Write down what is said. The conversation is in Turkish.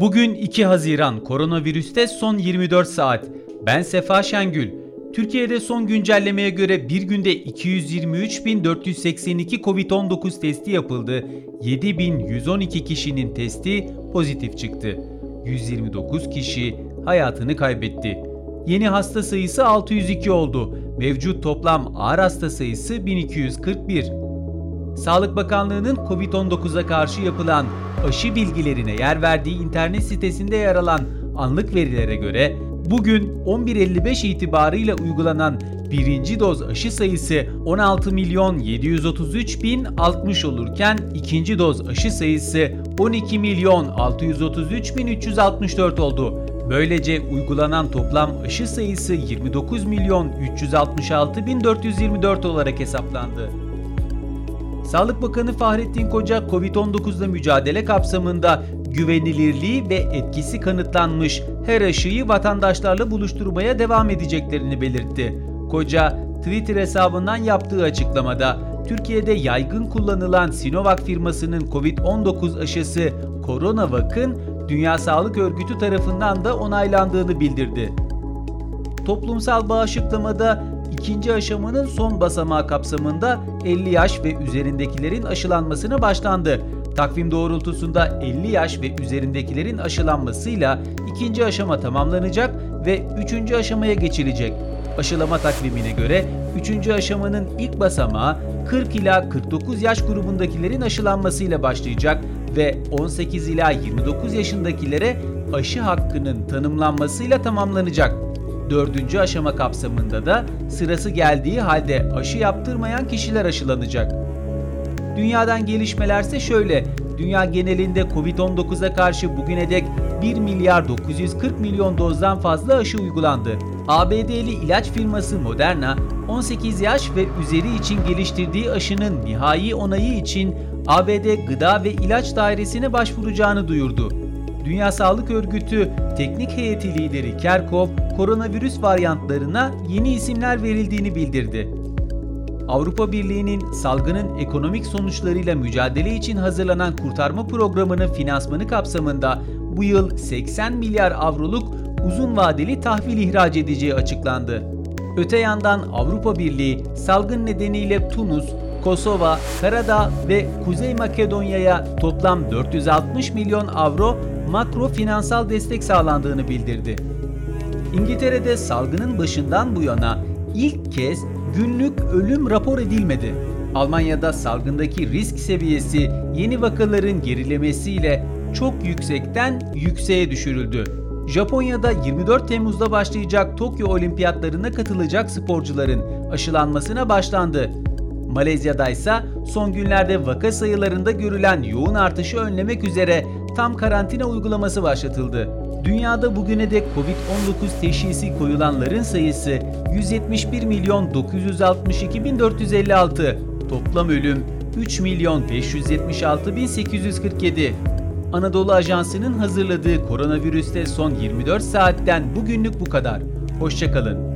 Bugün 2 Haziran koronavirüste son 24 saat. Ben Sefa Şengül. Türkiye'de son güncellemeye göre bir günde 223.482 Covid-19 testi yapıldı. 7.112 kişinin testi pozitif çıktı. 129 kişi hayatını kaybetti. Yeni hasta sayısı 602 oldu. Mevcut toplam ağır hasta sayısı 1241. Sağlık Bakanlığı'nın COVID-19'a karşı yapılan aşı bilgilerine yer verdiği internet sitesinde yer alan anlık verilere göre bugün 11.55 itibarıyla uygulanan birinci doz aşı sayısı 16 milyon 733 bin 60 olurken ikinci doz aşı sayısı 12 milyon 633 bin 364 oldu. Böylece uygulanan toplam aşı sayısı 29 milyon 366 bin 424 olarak hesaplandı. Sağlık Bakanı Fahrettin Koca COVID-19'la mücadele kapsamında güvenilirliği ve etkisi kanıtlanmış her aşıyı vatandaşlarla buluşturmaya devam edeceklerini belirtti. Koca Twitter hesabından yaptığı açıklamada Türkiye'de yaygın kullanılan Sinovac firmasının COVID-19 aşısı CoronaVac'ın Dünya Sağlık Örgütü tarafından da onaylandığını bildirdi. Toplumsal bağışıklamada ikinci aşamanın son basamağı kapsamında 50 yaş ve üzerindekilerin aşılanmasına başlandı. Takvim doğrultusunda 50 yaş ve üzerindekilerin aşılanmasıyla ikinci aşama tamamlanacak ve üçüncü aşamaya geçilecek. Aşılama takvimine göre üçüncü aşamanın ilk basamağı 40 ila 49 yaş grubundakilerin aşılanmasıyla başlayacak ve 18 ila 29 yaşındakilere aşı hakkının tanımlanmasıyla tamamlanacak. Dördüncü aşama kapsamında da sırası geldiği halde aşı yaptırmayan kişiler aşılanacak. Dünyadan gelişmelerse şöyle. Dünya genelinde Covid-19'a karşı bugüne dek 1 milyar 940 milyon dozdan fazla aşı uygulandı. ABD'li ilaç firması Moderna, 18 yaş ve üzeri için geliştirdiği aşının nihai onayı için ABD Gıda ve İlaç Dairesi'ne başvuracağını duyurdu. Dünya Sağlık Örgütü Teknik Heyeti Lideri Kerkov, koronavirüs varyantlarına yeni isimler verildiğini bildirdi. Avrupa Birliği'nin salgının ekonomik sonuçlarıyla mücadele için hazırlanan kurtarma programının finansmanı kapsamında bu yıl 80 milyar avroluk uzun vadeli tahvil ihraç edeceği açıklandı. Öte yandan Avrupa Birliği salgın nedeniyle Tunus, Kosova, Karadağ ve Kuzey Makedonya'ya toplam 460 milyon avro makro finansal destek sağlandığını bildirdi. İngiltere'de salgının başından bu yana ilk kez günlük ölüm rapor edilmedi. Almanya'da salgındaki risk seviyesi yeni vakaların gerilemesiyle çok yüksekten yükseğe düşürüldü. Japonya'da 24 Temmuz'da başlayacak Tokyo Olimpiyatlarına katılacak sporcuların aşılanmasına başlandı. Malezya'da ise son günlerde vaka sayılarında görülen yoğun artışı önlemek üzere tam karantina uygulaması başlatıldı. Dünyada bugüne dek Covid-19 teşhisi koyulanların sayısı 171 milyon 962 bin 456. Toplam ölüm 3 milyon 576 bin 847. Anadolu Ajansı'nın hazırladığı koronavirüste son 24 saatten bugünlük bu kadar. Hoşçakalın.